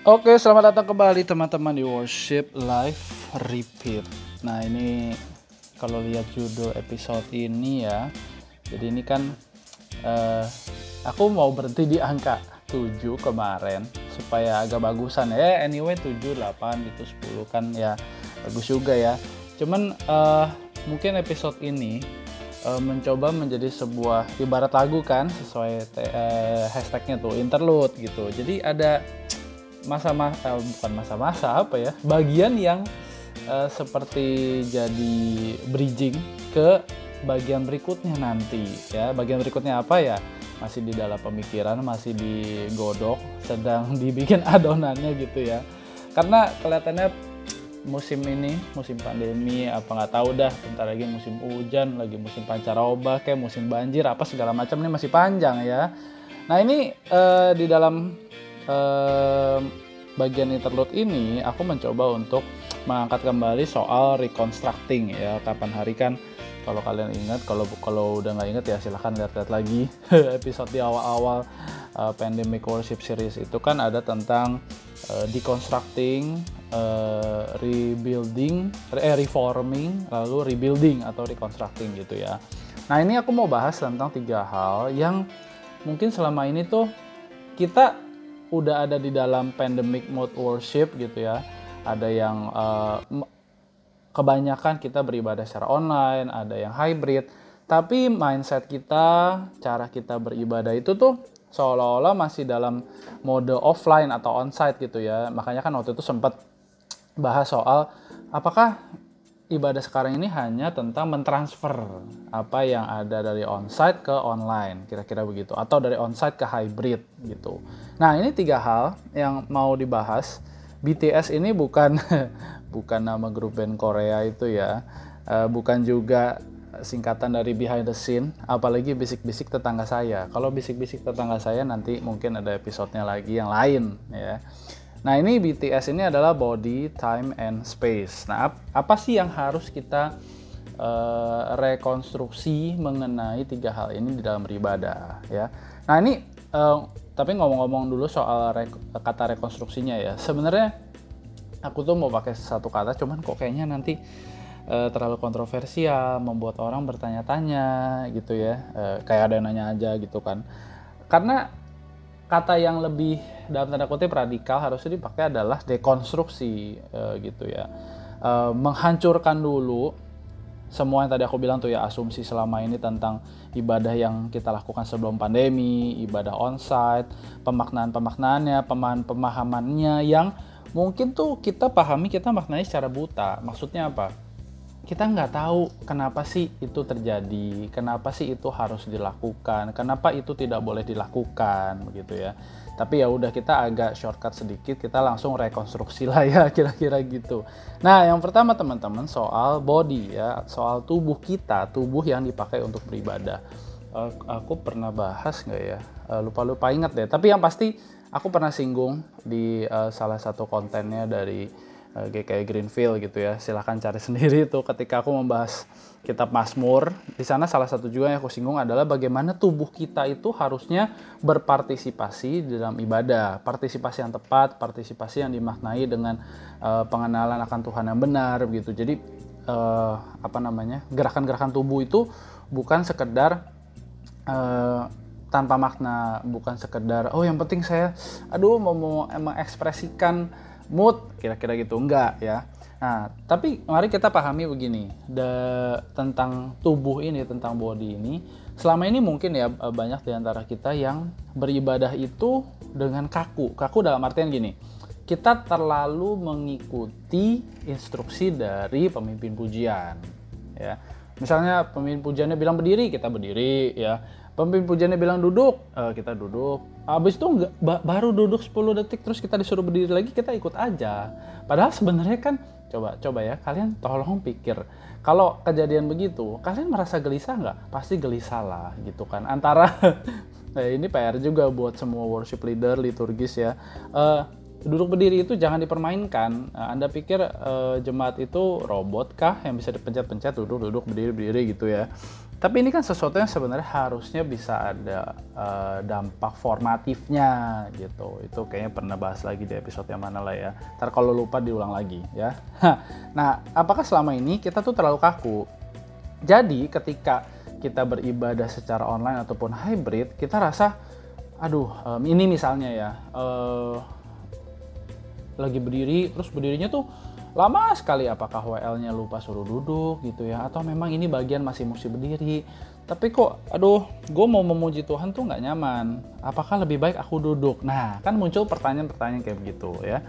Oke, selamat datang kembali teman-teman di Worship Live Repeat. Nah, ini kalau lihat judul episode ini ya. Jadi ini kan uh, aku mau berhenti di angka 7 kemarin supaya agak bagusan ya. Anyway 7, 8 gitu 10 kan ya bagus juga ya. Cuman uh, mungkin episode ini uh, mencoba menjadi sebuah ibarat lagu kan sesuai uh, hashtagnya tuh interlude gitu. Jadi ada masa-masa uh, bukan masa-masa apa ya bagian yang uh, seperti jadi bridging ke bagian berikutnya nanti ya. Bagian berikutnya apa ya? Masih di dalam pemikiran masih digodok sedang dibikin adonannya gitu ya. Karena kelihatannya musim ini musim pandemi apa nggak tahu dah bentar lagi musim hujan lagi musim pancaroba kayak musim banjir apa segala macam ini masih panjang ya. Nah ini uh, di dalam bagian interlude ini aku mencoba untuk mengangkat kembali soal reconstructing ya kapan hari kan. Kalau kalian ingat kalau kalau udah nggak ingat ya silahkan lihat-lihat lagi episode di awal-awal uh, pandemic worship series itu kan ada tentang uh, deconstructing uh, rebuilding eh, reforming lalu rebuilding atau reconstructing gitu ya. Nah ini aku mau bahas tentang tiga hal yang mungkin selama ini tuh kita udah ada di dalam pandemic mode worship gitu ya. Ada yang uh, kebanyakan kita beribadah secara online, ada yang hybrid. Tapi mindset kita, cara kita beribadah itu tuh seolah-olah masih dalam mode offline atau onsite gitu ya. Makanya kan waktu itu sempat bahas soal apakah ibadah sekarang ini hanya tentang mentransfer apa yang ada dari onsite ke online, kira-kira begitu, atau dari onsite ke hybrid gitu. Nah ini tiga hal yang mau dibahas. BTS ini bukan bukan nama grup band Korea itu ya, uh, bukan juga singkatan dari behind the scene, apalagi bisik-bisik tetangga saya. Kalau bisik-bisik tetangga saya nanti mungkin ada episodenya lagi yang lain ya. Nah ini BTS ini adalah body, time, and space. Nah ap apa sih yang harus kita uh, rekonstruksi mengenai tiga hal ini di dalam beribadah ya? Nah ini uh, tapi ngomong-ngomong dulu soal re kata rekonstruksinya ya. Sebenarnya aku tuh mau pakai satu kata, cuman kok kayaknya nanti uh, terlalu kontroversial, membuat orang bertanya-tanya gitu ya. Kayak ada yang nanya aja gitu kan. Karena kata yang lebih dalam tanda kutip radikal harusnya dipakai adalah dekonstruksi e, gitu ya e, menghancurkan dulu semua yang tadi aku bilang tuh ya asumsi selama ini tentang ibadah yang kita lakukan sebelum pandemi, ibadah onsite, pemaknaan-pemaknaannya, pemahaman-pemahamannya yang mungkin tuh kita pahami kita maknanya secara buta. Maksudnya apa? Kita nggak tahu kenapa sih itu terjadi, kenapa sih itu harus dilakukan, kenapa itu tidak boleh dilakukan, begitu ya. Tapi ya udah kita agak shortcut sedikit, kita langsung rekonstruksi lah ya kira-kira gitu. Nah yang pertama teman-teman soal body ya, soal tubuh kita, tubuh yang dipakai untuk beribadah. Uh, aku pernah bahas nggak ya? Uh, lupa-lupa ingat deh. Tapi yang pasti aku pernah singgung di uh, salah satu kontennya dari uh, GKI Greenfield gitu ya. Silahkan cari sendiri itu ketika aku membahas kitab Mazmur. Di sana salah satu juga yang aku singgung adalah bagaimana tubuh kita itu harusnya berpartisipasi dalam ibadah. Partisipasi yang tepat, partisipasi yang dimaknai dengan uh, pengenalan akan Tuhan yang benar begitu. Jadi uh, apa namanya? gerakan-gerakan tubuh itu bukan sekedar uh, tanpa makna, bukan sekedar oh yang penting saya aduh mau mau mengekspresikan mood kira-kira gitu. Enggak ya. Nah tapi mari kita pahami begini the, tentang tubuh ini tentang body ini. Selama ini mungkin ya e, banyak di antara kita yang beribadah itu dengan kaku. Kaku dalam artian gini kita terlalu mengikuti instruksi dari pemimpin pujian ya. Misalnya pemimpin pujiannya bilang berdiri kita berdiri ya. Pemimpin pujiannya bilang duduk uh, kita duduk habis itu enggak, baru duduk 10 detik terus kita disuruh berdiri lagi kita ikut aja padahal sebenarnya kan coba coba ya kalian tolong pikir kalau kejadian begitu kalian merasa gelisah nggak pasti gelisah lah gitu kan antara nah ini PR juga buat semua worship leader liturgis ya uh, duduk berdiri itu jangan dipermainkan. Nah, anda pikir jemaat itu robot kah yang bisa dipencet-pencet duduk-duduk berdiri-berdiri gitu ya? Tapi ini kan sesuatu yang sebenarnya harusnya bisa ada uh, dampak formatifnya gitu. Itu kayaknya pernah bahas lagi di episode yang mana lah ya. Ntar kalau lupa diulang lagi ya. nah, apakah selama ini kita tuh terlalu kaku? Jadi ketika kita beribadah secara online ataupun hybrid, kita rasa, aduh, um, ini misalnya ya, uh, lagi berdiri, terus berdirinya tuh lama sekali apakah WL-nya lupa suruh duduk gitu ya atau memang ini bagian masih mesti berdiri. Tapi kok aduh gue mau memuji Tuhan tuh nggak nyaman. Apakah lebih baik aku duduk? Nah kan muncul pertanyaan-pertanyaan kayak begitu ya.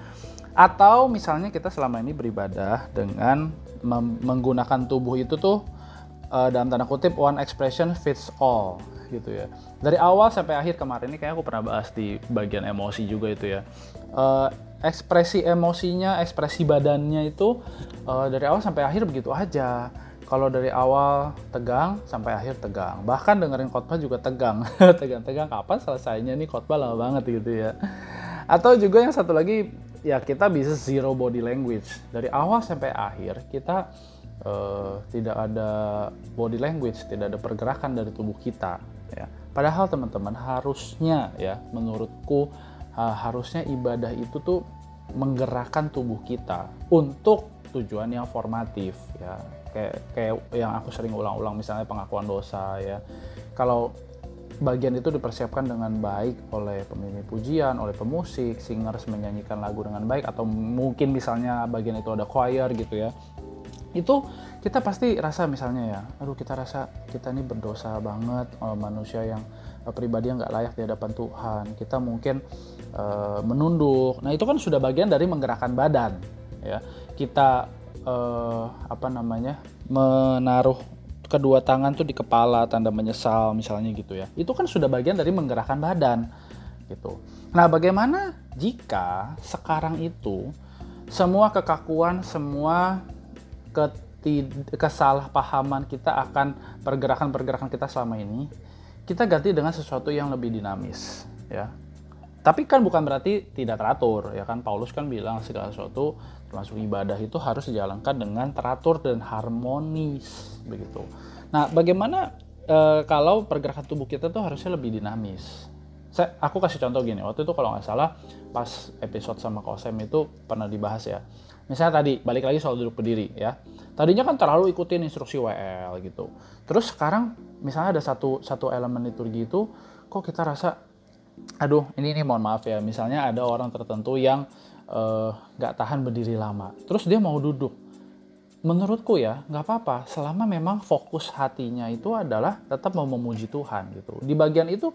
Atau misalnya kita selama ini beribadah dengan menggunakan tubuh itu tuh uh, dalam tanda kutip one expression fits all gitu ya. Dari awal sampai akhir kemarin ini kayak aku pernah bahas di bagian emosi juga itu ya. Uh, ekspresi emosinya, ekspresi badannya itu uh, dari awal sampai akhir begitu aja. Kalau dari awal tegang sampai akhir tegang. Bahkan dengerin khotbah juga tegang. Tegang-tegang kapan selesainya nih khotbah lama banget gitu ya. Atau juga yang satu lagi ya kita bisa zero body language. Dari awal sampai akhir kita uh, tidak ada body language, tidak ada pergerakan dari tubuh kita ya. Padahal teman-teman harusnya ya menurutku harusnya ibadah itu tuh menggerakkan tubuh kita untuk tujuan yang formatif ya kayak kayak yang aku sering ulang-ulang misalnya pengakuan dosa ya kalau bagian itu dipersiapkan dengan baik oleh pemimpin pujian, oleh pemusik, singers menyanyikan lagu dengan baik atau mungkin misalnya bagian itu ada choir gitu ya. Itu kita pasti rasa misalnya ya, aduh kita rasa kita ini berdosa banget manusia yang pribadi yang nggak layak di hadapan Tuhan. Kita mungkin uh, menunduk. Nah itu kan sudah bagian dari menggerakkan badan. Ya kita uh, apa namanya menaruh kedua tangan tuh di kepala tanda menyesal misalnya gitu ya. Itu kan sudah bagian dari menggerakkan badan gitu. Nah bagaimana jika sekarang itu semua kekakuan, semua kesalahpahaman kita akan pergerakan-pergerakan kita selama ini kita ganti dengan sesuatu yang lebih dinamis ya tapi kan bukan berarti tidak teratur ya kan? Paulus kan bilang segala sesuatu termasuk ibadah itu harus dijalankan dengan teratur dan harmonis begitu. Nah bagaimana e, kalau pergerakan tubuh kita tuh harusnya lebih dinamis? Saya aku kasih contoh gini waktu itu kalau nggak salah pas episode sama Kosem itu pernah dibahas ya. Misalnya tadi balik lagi soal duduk berdiri ya. Tadinya kan terlalu ikutin instruksi WL gitu. Terus sekarang misalnya ada satu satu elemen liturgi itu kok kita rasa aduh ini ini mohon maaf ya. Misalnya ada orang tertentu yang eh, nggak uh, tahan berdiri lama terus dia mau duduk. Menurutku ya nggak apa-apa. Selama memang fokus hatinya itu adalah tetap mau memuji Tuhan gitu. Di bagian itu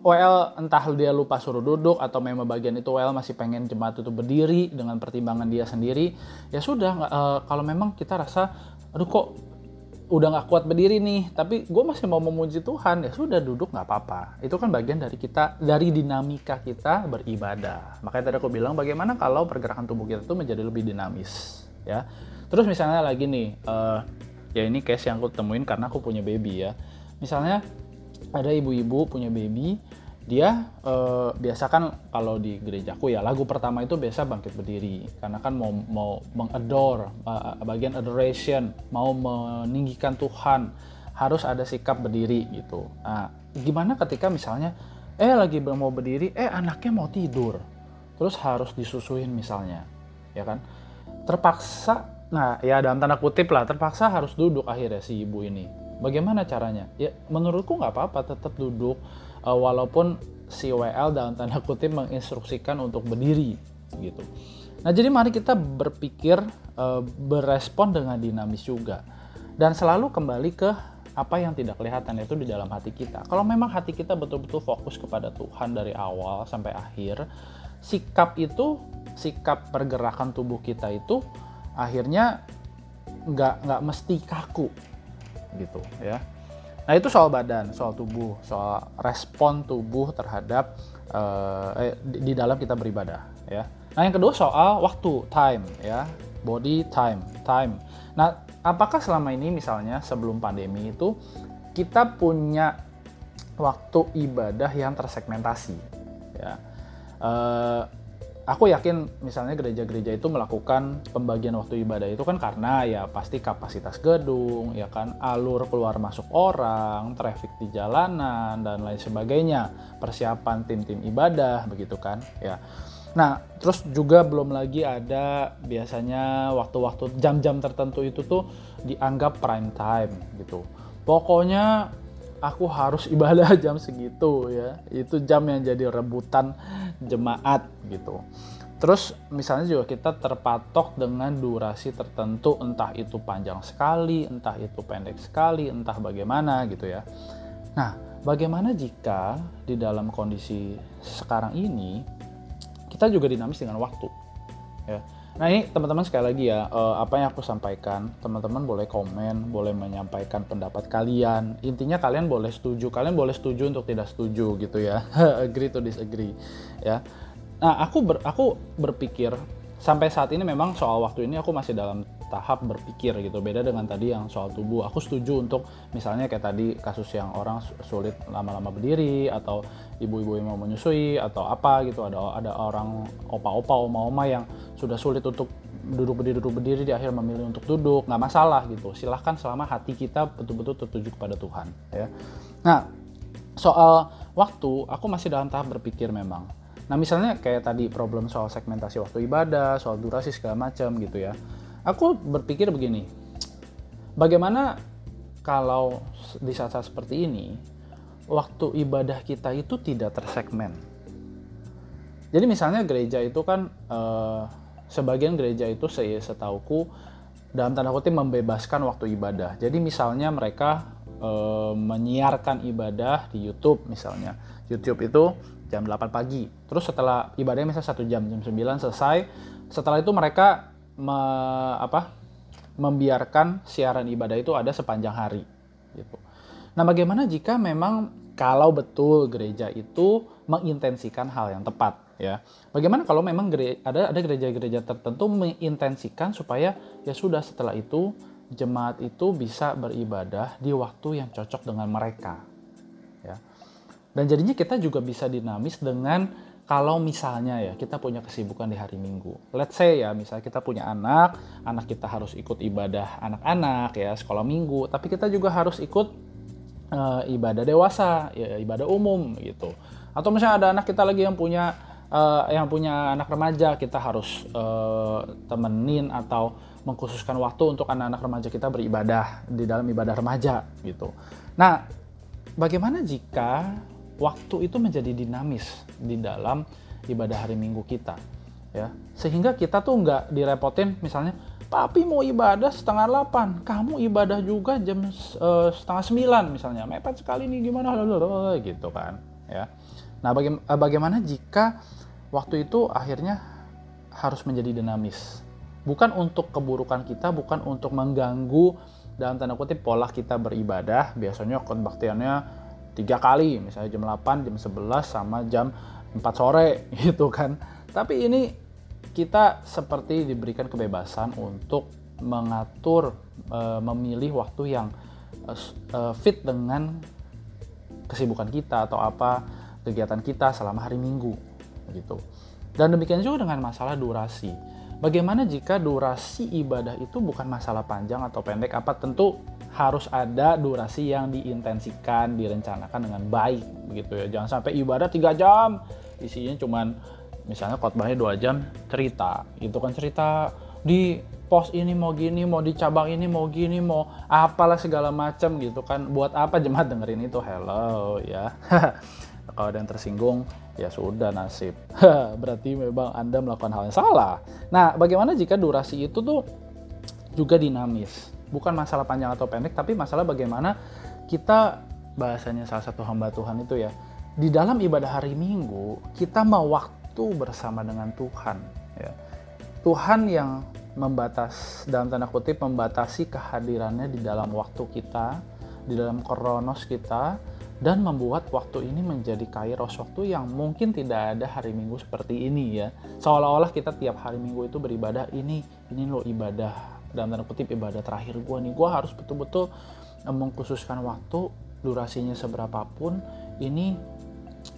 WL entah dia lupa suruh duduk atau memang bagian itu WL masih pengen jemaat itu berdiri dengan pertimbangan dia sendiri ya sudah uh, kalau memang kita rasa aduh kok udah nggak kuat berdiri nih tapi gue masih mau memuji Tuhan ya sudah duduk nggak apa-apa. Itu kan bagian dari kita dari dinamika kita beribadah. Makanya tadi aku bilang bagaimana kalau pergerakan tubuh kita itu menjadi lebih dinamis ya. Terus misalnya lagi nih uh, ya ini case yang aku temuin karena aku punya baby ya. Misalnya ada ibu-ibu punya baby dia eh, biasa kan kalau di gerejaku ya lagu pertama itu biasa bangkit berdiri. Karena kan mau mau mengadore uh, bagian adoration mau meninggikan Tuhan harus ada sikap berdiri gitu. Nah gimana ketika misalnya eh lagi mau berdiri eh anaknya mau tidur. Terus harus disusuin misalnya ya kan? Terpaksa nah ya dalam tanda kutip lah terpaksa harus duduk akhirnya si ibu ini. Bagaimana caranya? Ya menurutku nggak apa-apa tetap duduk uh, walaupun si WL dalam tanda kutip menginstruksikan untuk berdiri gitu. Nah jadi mari kita berpikir uh, berespon dengan dinamis juga dan selalu kembali ke apa yang tidak kelihatan itu di dalam hati kita. Kalau memang hati kita betul-betul fokus kepada Tuhan dari awal sampai akhir, sikap itu, sikap pergerakan tubuh kita itu akhirnya nggak nggak mesti kaku gitu ya. Nah itu soal badan, soal tubuh, soal respon tubuh terhadap uh, eh, di, di dalam kita beribadah ya. Nah yang kedua soal waktu, time ya, body time, time. Nah apakah selama ini misalnya sebelum pandemi itu kita punya waktu ibadah yang tersegmentasi ya. Uh, aku yakin misalnya gereja-gereja itu melakukan pembagian waktu ibadah itu kan karena ya pasti kapasitas gedung, ya kan alur keluar masuk orang, traffic di jalanan dan lain sebagainya, persiapan tim-tim ibadah begitu kan, ya. Nah, terus juga belum lagi ada biasanya waktu-waktu jam-jam tertentu itu tuh dianggap prime time gitu. Pokoknya aku harus ibadah jam segitu ya. Itu jam yang jadi rebutan jemaat gitu. Terus misalnya juga kita terpatok dengan durasi tertentu entah itu panjang sekali entah itu pendek sekali entah bagaimana gitu ya. Nah bagaimana jika di dalam kondisi sekarang ini kita juga dinamis dengan waktu ya Nah ini teman-teman sekali lagi ya, uh, apa yang aku sampaikan, teman-teman boleh komen, boleh menyampaikan pendapat kalian. Intinya kalian boleh setuju, kalian boleh setuju untuk tidak setuju gitu ya, agree to disagree ya. Nah aku ber, aku berpikir sampai saat ini memang soal waktu ini aku masih dalam tahap berpikir gitu. Beda dengan tadi yang soal tubuh. Aku setuju untuk misalnya kayak tadi kasus yang orang sulit lama-lama berdiri atau ibu-ibu yang mau menyusui atau apa gitu. Ada ada orang opa-opa oma-oma yang sudah sulit untuk duduk berdiri duduk berdiri di akhir memilih untuk duduk. Nggak masalah gitu. Silahkan selama hati kita betul-betul tertuju kepada Tuhan ya. Nah soal waktu aku masih dalam tahap berpikir memang. Nah misalnya kayak tadi problem soal segmentasi waktu ibadah soal durasi segala macam gitu ya aku berpikir begini, bagaimana kalau di saat-saat seperti ini, waktu ibadah kita itu tidak tersegmen. Jadi misalnya gereja itu kan, eh, sebagian gereja itu saya setauku dalam tanda kutip membebaskan waktu ibadah. Jadi misalnya mereka eh, menyiarkan ibadah di YouTube misalnya. YouTube itu jam 8 pagi. Terus setelah ibadahnya misalnya satu jam, jam 9 selesai. Setelah itu mereka me, apa, membiarkan siaran ibadah itu ada sepanjang hari. Gitu. Nah, bagaimana jika memang kalau betul gereja itu mengintensikan hal yang tepat, ya? Bagaimana kalau memang ada ada gereja-gereja tertentu mengintensikan supaya ya sudah setelah itu jemaat itu bisa beribadah di waktu yang cocok dengan mereka, ya. Dan jadinya kita juga bisa dinamis dengan kalau misalnya ya kita punya kesibukan di hari Minggu. Let's say ya misalnya kita punya anak, anak kita harus ikut ibadah anak-anak ya sekolah Minggu, tapi kita juga harus ikut uh, ibadah dewasa, ya ibadah umum gitu. Atau misalnya ada anak kita lagi yang punya uh, yang punya anak remaja, kita harus uh, temenin atau mengkhususkan waktu untuk anak-anak remaja kita beribadah di dalam ibadah remaja gitu. Nah, bagaimana jika waktu itu menjadi dinamis di dalam ibadah hari Minggu kita ya. Sehingga kita tuh nggak direpotin misalnya papi mau ibadah setengah delapan kamu ibadah juga jam uh, setengah sembilan misalnya. Mepet sekali nih gimana? Gitu kan ya. Nah baga eh, bagaimana jika waktu itu akhirnya harus menjadi dinamis? Bukan untuk keburukan kita bukan untuk mengganggu dalam tanda kutip pola kita beribadah. Biasanya kebaktiannya tiga kali misalnya jam 8 jam 11 sama jam 4 sore gitu kan. Tapi ini kita seperti diberikan kebebasan untuk mengatur e, memilih waktu yang e, fit dengan kesibukan kita atau apa kegiatan kita selama hari Minggu gitu. Dan demikian juga dengan masalah durasi. Bagaimana jika durasi ibadah itu bukan masalah panjang atau pendek? Apa tentu harus ada durasi yang diintensikan, direncanakan dengan baik begitu ya. Jangan sampai ibadah tiga jam, isinya cuman misalnya khotbahnya dua jam cerita, itu kan cerita di pos ini mau gini, mau di cabang ini mau gini, mau apalah segala macam gitu kan. Buat apa jemaat dengerin itu? Hello ya. Kalau ada yang tersinggung, ya sudah nasib. Berarti memang Anda melakukan hal yang salah. Nah, bagaimana jika durasi itu tuh juga dinamis? Bukan masalah panjang atau pendek tapi masalah bagaimana kita bahasanya salah satu hamba Tuhan itu ya di dalam ibadah hari Minggu kita mau waktu bersama dengan Tuhan ya Tuhan yang membatas dalam tanda kutip membatasi kehadirannya di dalam waktu kita di dalam kronos kita dan membuat waktu ini menjadi kairos waktu yang mungkin tidak ada hari Minggu seperti ini ya. Seolah-olah kita tiap hari Minggu itu beribadah ini, ini loh ibadah dalam tanda kutip ibadah terakhir gue nih. Gue harus betul-betul eh, mengkhususkan waktu durasinya seberapapun ini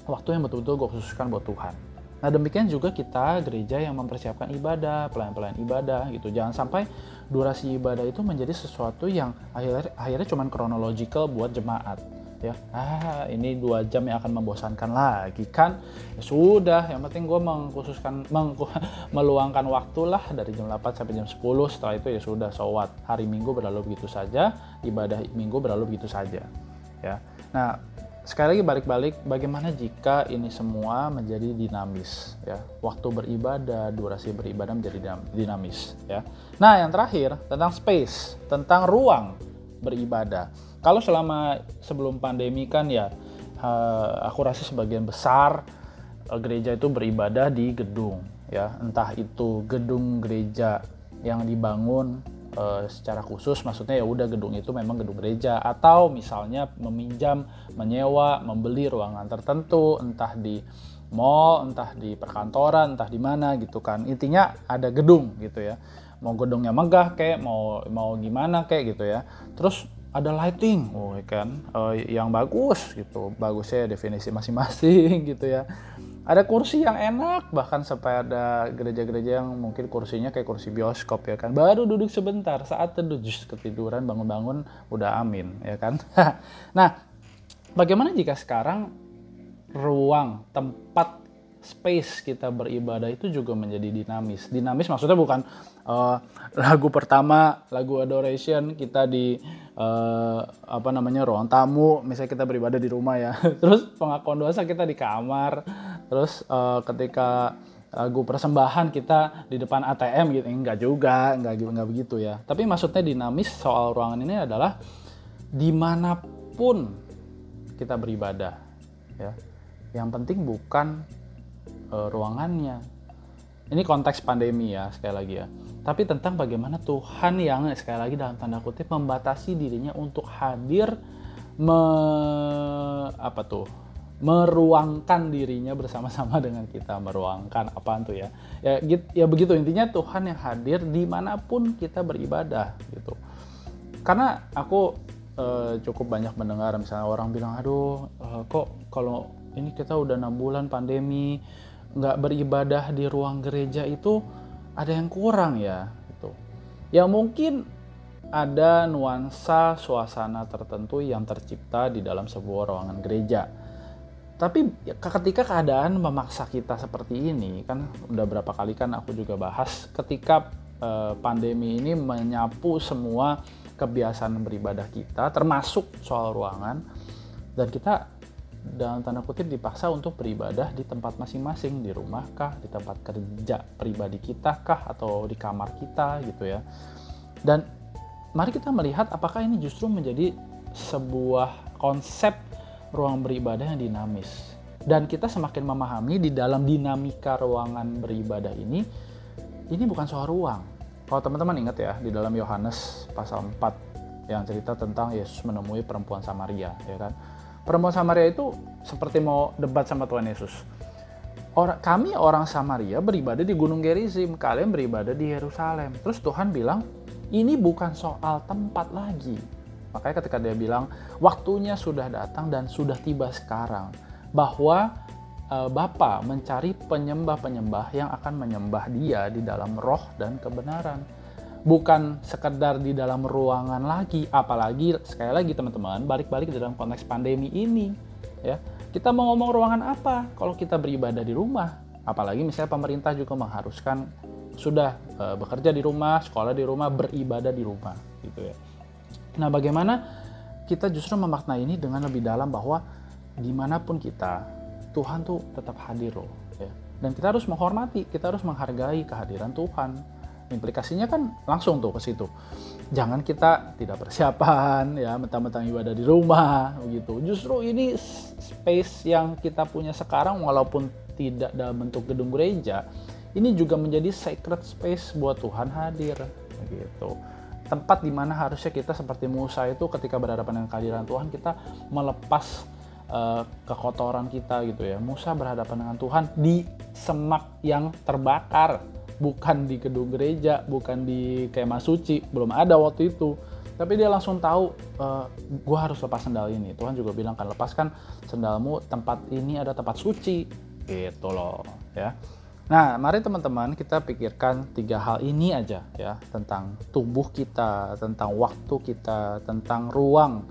waktu yang betul-betul gue khususkan buat Tuhan. Nah demikian juga kita gereja yang mempersiapkan ibadah, pelayan-pelayan ibadah gitu. Jangan sampai durasi ibadah itu menjadi sesuatu yang akhirnya akhirnya cuma kronological buat jemaat ya. Ah ini dua jam yang akan membosankan lagi kan? Ya sudah yang penting gue mengkhususkan meng, meluangkan waktu lah dari jam 8 sampai jam 10 setelah itu ya sudah sowat hari minggu berlalu begitu saja ibadah minggu berlalu begitu saja ya. Nah sekali lagi balik-balik bagaimana jika ini semua menjadi dinamis ya? Waktu beribadah durasi beribadah menjadi dinamis ya? Nah yang terakhir tentang space tentang ruang beribadah. Kalau selama sebelum pandemi kan ya uh, aku rasa sebagian besar uh, gereja itu beribadah di gedung ya. Entah itu gedung gereja yang dibangun uh, secara khusus maksudnya ya udah gedung itu memang gedung gereja atau misalnya meminjam menyewa membeli ruangan tertentu entah di mall entah di perkantoran entah di mana gitu kan. Intinya ada gedung gitu ya mau gedungnya megah kayak mau mau gimana kayak gitu ya terus ada lighting, oh ya kan, uh, yang bagus gitu, bagusnya definisi masing-masing gitu ya. Ada kursi yang enak, bahkan sampai ada gereja-gereja yang mungkin kursinya kayak kursi bioskop ya kan. Baru duduk sebentar, saat teduh just ketiduran, bangun-bangun udah amin ya kan. nah, bagaimana jika sekarang ruang tempat space kita beribadah itu juga menjadi dinamis. Dinamis maksudnya bukan uh, lagu pertama, lagu adoration kita di uh, apa namanya ruang tamu, misalnya kita beribadah di rumah ya. Terus pengakuan dosa kita di kamar. Terus uh, ketika lagu persembahan kita di depan ATM gitu enggak juga enggak enggak begitu ya tapi maksudnya dinamis soal ruangan ini adalah di mana pun kita beribadah ya yang penting bukan uh, ruangannya. Ini konteks pandemi ya sekali lagi ya. Tapi tentang bagaimana Tuhan yang sekali lagi dalam tanda kutip membatasi dirinya untuk hadir me, apa tuh meruangkan dirinya bersama-sama dengan kita meruangkan apa tuh ya ya gitu, ya begitu intinya Tuhan yang hadir di mana pun kita beribadah gitu karena aku eh, cukup banyak mendengar misalnya orang bilang aduh eh, kok kalau ini kita udah enam bulan pandemi nggak beribadah di ruang gereja itu ada yang kurang ya gitu. Ya mungkin ada nuansa suasana tertentu yang tercipta di dalam sebuah ruangan gereja. Tapi ya, ketika keadaan memaksa kita seperti ini, kan udah berapa kali kan aku juga bahas ketika eh, pandemi ini menyapu semua kebiasaan beribadah kita, termasuk soal ruangan, dan kita dalam tanda kutip dipaksa untuk beribadah di tempat masing-masing di rumah kah di tempat kerja pribadi kita kah atau di kamar kita gitu ya. Dan mari kita melihat apakah ini justru menjadi sebuah konsep ruang beribadah yang dinamis. Dan kita semakin memahami di dalam dinamika ruangan beribadah ini ini bukan soal ruang. Kalau teman-teman ingat ya di dalam Yohanes pasal 4 yang cerita tentang Yesus menemui perempuan Samaria ya kan perempuan Samaria itu seperti mau debat sama Tuhan Yesus. Orang, kami orang Samaria beribadah di Gunung Gerizim, kalian beribadah di Yerusalem. Terus Tuhan bilang, ini bukan soal tempat lagi. Makanya ketika dia bilang, waktunya sudah datang dan sudah tiba sekarang. Bahwa e, Bapa mencari penyembah-penyembah yang akan menyembah dia di dalam roh dan kebenaran bukan sekedar di dalam ruangan lagi apalagi sekali lagi teman-teman balik-balik dalam konteks pandemi ini ya. Kita mau ngomong ruangan apa? Kalau kita beribadah di rumah apalagi misalnya pemerintah juga mengharuskan sudah e, bekerja di rumah sekolah di rumah beribadah di rumah gitu ya. Nah bagaimana kita justru memaknai ini dengan lebih dalam bahwa di mana pun kita Tuhan tuh tetap hadir loh ya. Dan kita harus menghormati kita harus menghargai kehadiran Tuhan implikasinya kan langsung tuh ke situ. Jangan kita tidak persiapan ya mentang-mentang ibadah di rumah begitu. Justru ini space yang kita punya sekarang walaupun tidak dalam bentuk gedung gereja ini juga menjadi sacred space buat Tuhan hadir begitu. Tempat di mana harusnya kita seperti Musa itu ketika berhadapan dengan kehadiran Tuhan kita melepas uh, kekotoran kita gitu ya. Musa berhadapan dengan Tuhan di semak yang terbakar bukan di gedung gereja, bukan di kemah suci, belum ada waktu itu. Tapi dia langsung tahu, e, eh, gue harus lepas sendal ini. Tuhan juga bilang kan lepaskan sendalmu, tempat ini ada tempat suci. gitu loh ya Nah, mari teman-teman kita pikirkan tiga hal ini aja ya tentang tubuh kita, tentang waktu kita, tentang ruang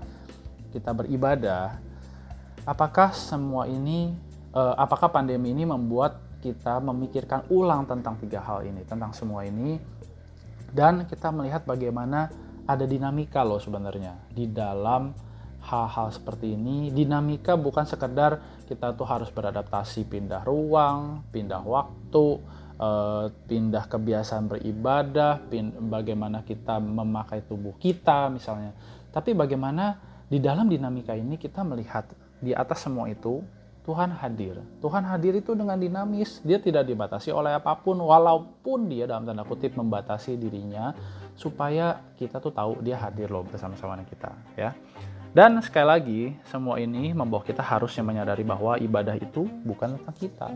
kita beribadah. Apakah semua ini, eh, apakah pandemi ini membuat kita memikirkan ulang tentang tiga hal ini, tentang semua ini, dan kita melihat bagaimana ada dinamika loh sebenarnya di dalam hal-hal seperti ini. Dinamika bukan sekedar kita tuh harus beradaptasi pindah ruang pindah waktu eh, pindah kebiasaan beribadah bagaimana kita memakai tubuh kita misalnya. Tapi bagaimana di dalam dinamika ini kita melihat di atas semua itu Tuhan hadir. Tuhan hadir itu dengan dinamis. Dia tidak dibatasi oleh apa pun walaupun dia dalam tanda kutip membatasi dirinya supaya kita tuh tahu dia hadir loh bersama-sama dengan kita ya. Dan sekali lagi, semua ini membawa kita harusnya menyadari bahwa ibadah itu bukan tentang kita,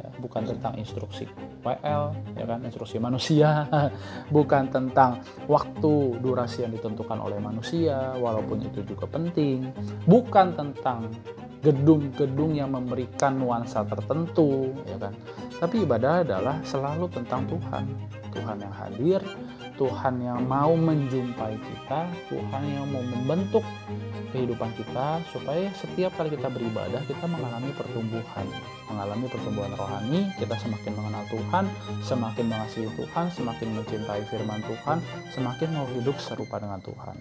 ya, bukan tentang instruksi WL, ya kan, instruksi manusia, bukan tentang waktu durasi yang ditentukan oleh manusia, walaupun itu juga penting, bukan tentang gedung-gedung yang memberikan nuansa tertentu, ya kan. Tapi ibadah adalah selalu tentang Tuhan, Tuhan yang hadir, Tuhan yang mau menjumpai kita, Tuhan yang mau membentuk kehidupan kita supaya setiap kali kita beribadah kita mengalami pertumbuhan, mengalami pertumbuhan rohani, kita semakin mengenal Tuhan, semakin mengasihi Tuhan, semakin mencintai firman Tuhan, semakin mau hidup serupa dengan Tuhan.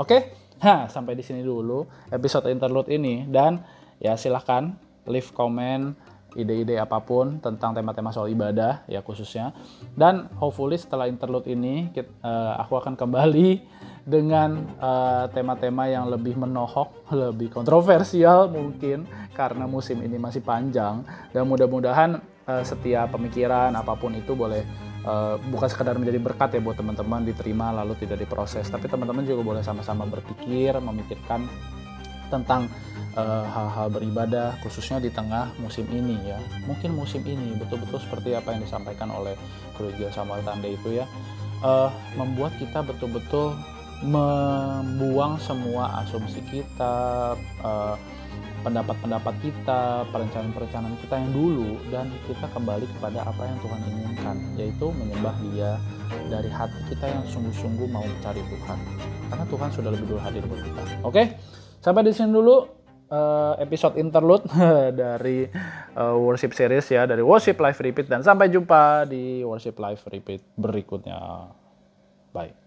Oke? Nah, sampai di sini dulu episode interlude ini. Dan ya silahkan leave comment ide-ide apa pun tentang tema-tema soal ibadah ya khususnya. Dan hopefully setelah interlude ini kita, uh, eh, aku akan kembali dengan eh, tema-tema uh, yang lebih menohok, lebih kontroversial mungkin karena musim ini masih panjang. Dan mudah-mudahan uh, setiap pemikiran apa pun itu boleh uh, bukan sekedar menjadi berkat ya buat teman-teman diterima lalu tidak diproses. Tapi teman-teman juga boleh sama-sama berpikir memikirkan tentang Eh, hal-hal uh, beribadah khususnya di tengah musim ini ya. Mungkin musim ini betul-betul seperti apa yang disampaikan oleh Gereja Samuel Tande itu ya. Uh, membuat kita betul-betul membuang semua asumsi kita uh, pendapat-pendapat kita, perencanaan-perencanaan kita yang dulu dan kita kembali kepada apa yang Tuhan inginkan, yaitu menyembah Dia dari hati kita yang sungguh-sungguh mau mencari Tuhan. Karena Tuhan sudah lebih dulu hadir buat kita. Oke, sampai di sini dulu uh, episode interlude dari uh, worship series ya dari worship live repeat dan sampai jumpa di worship live repeat berikutnya. Bye.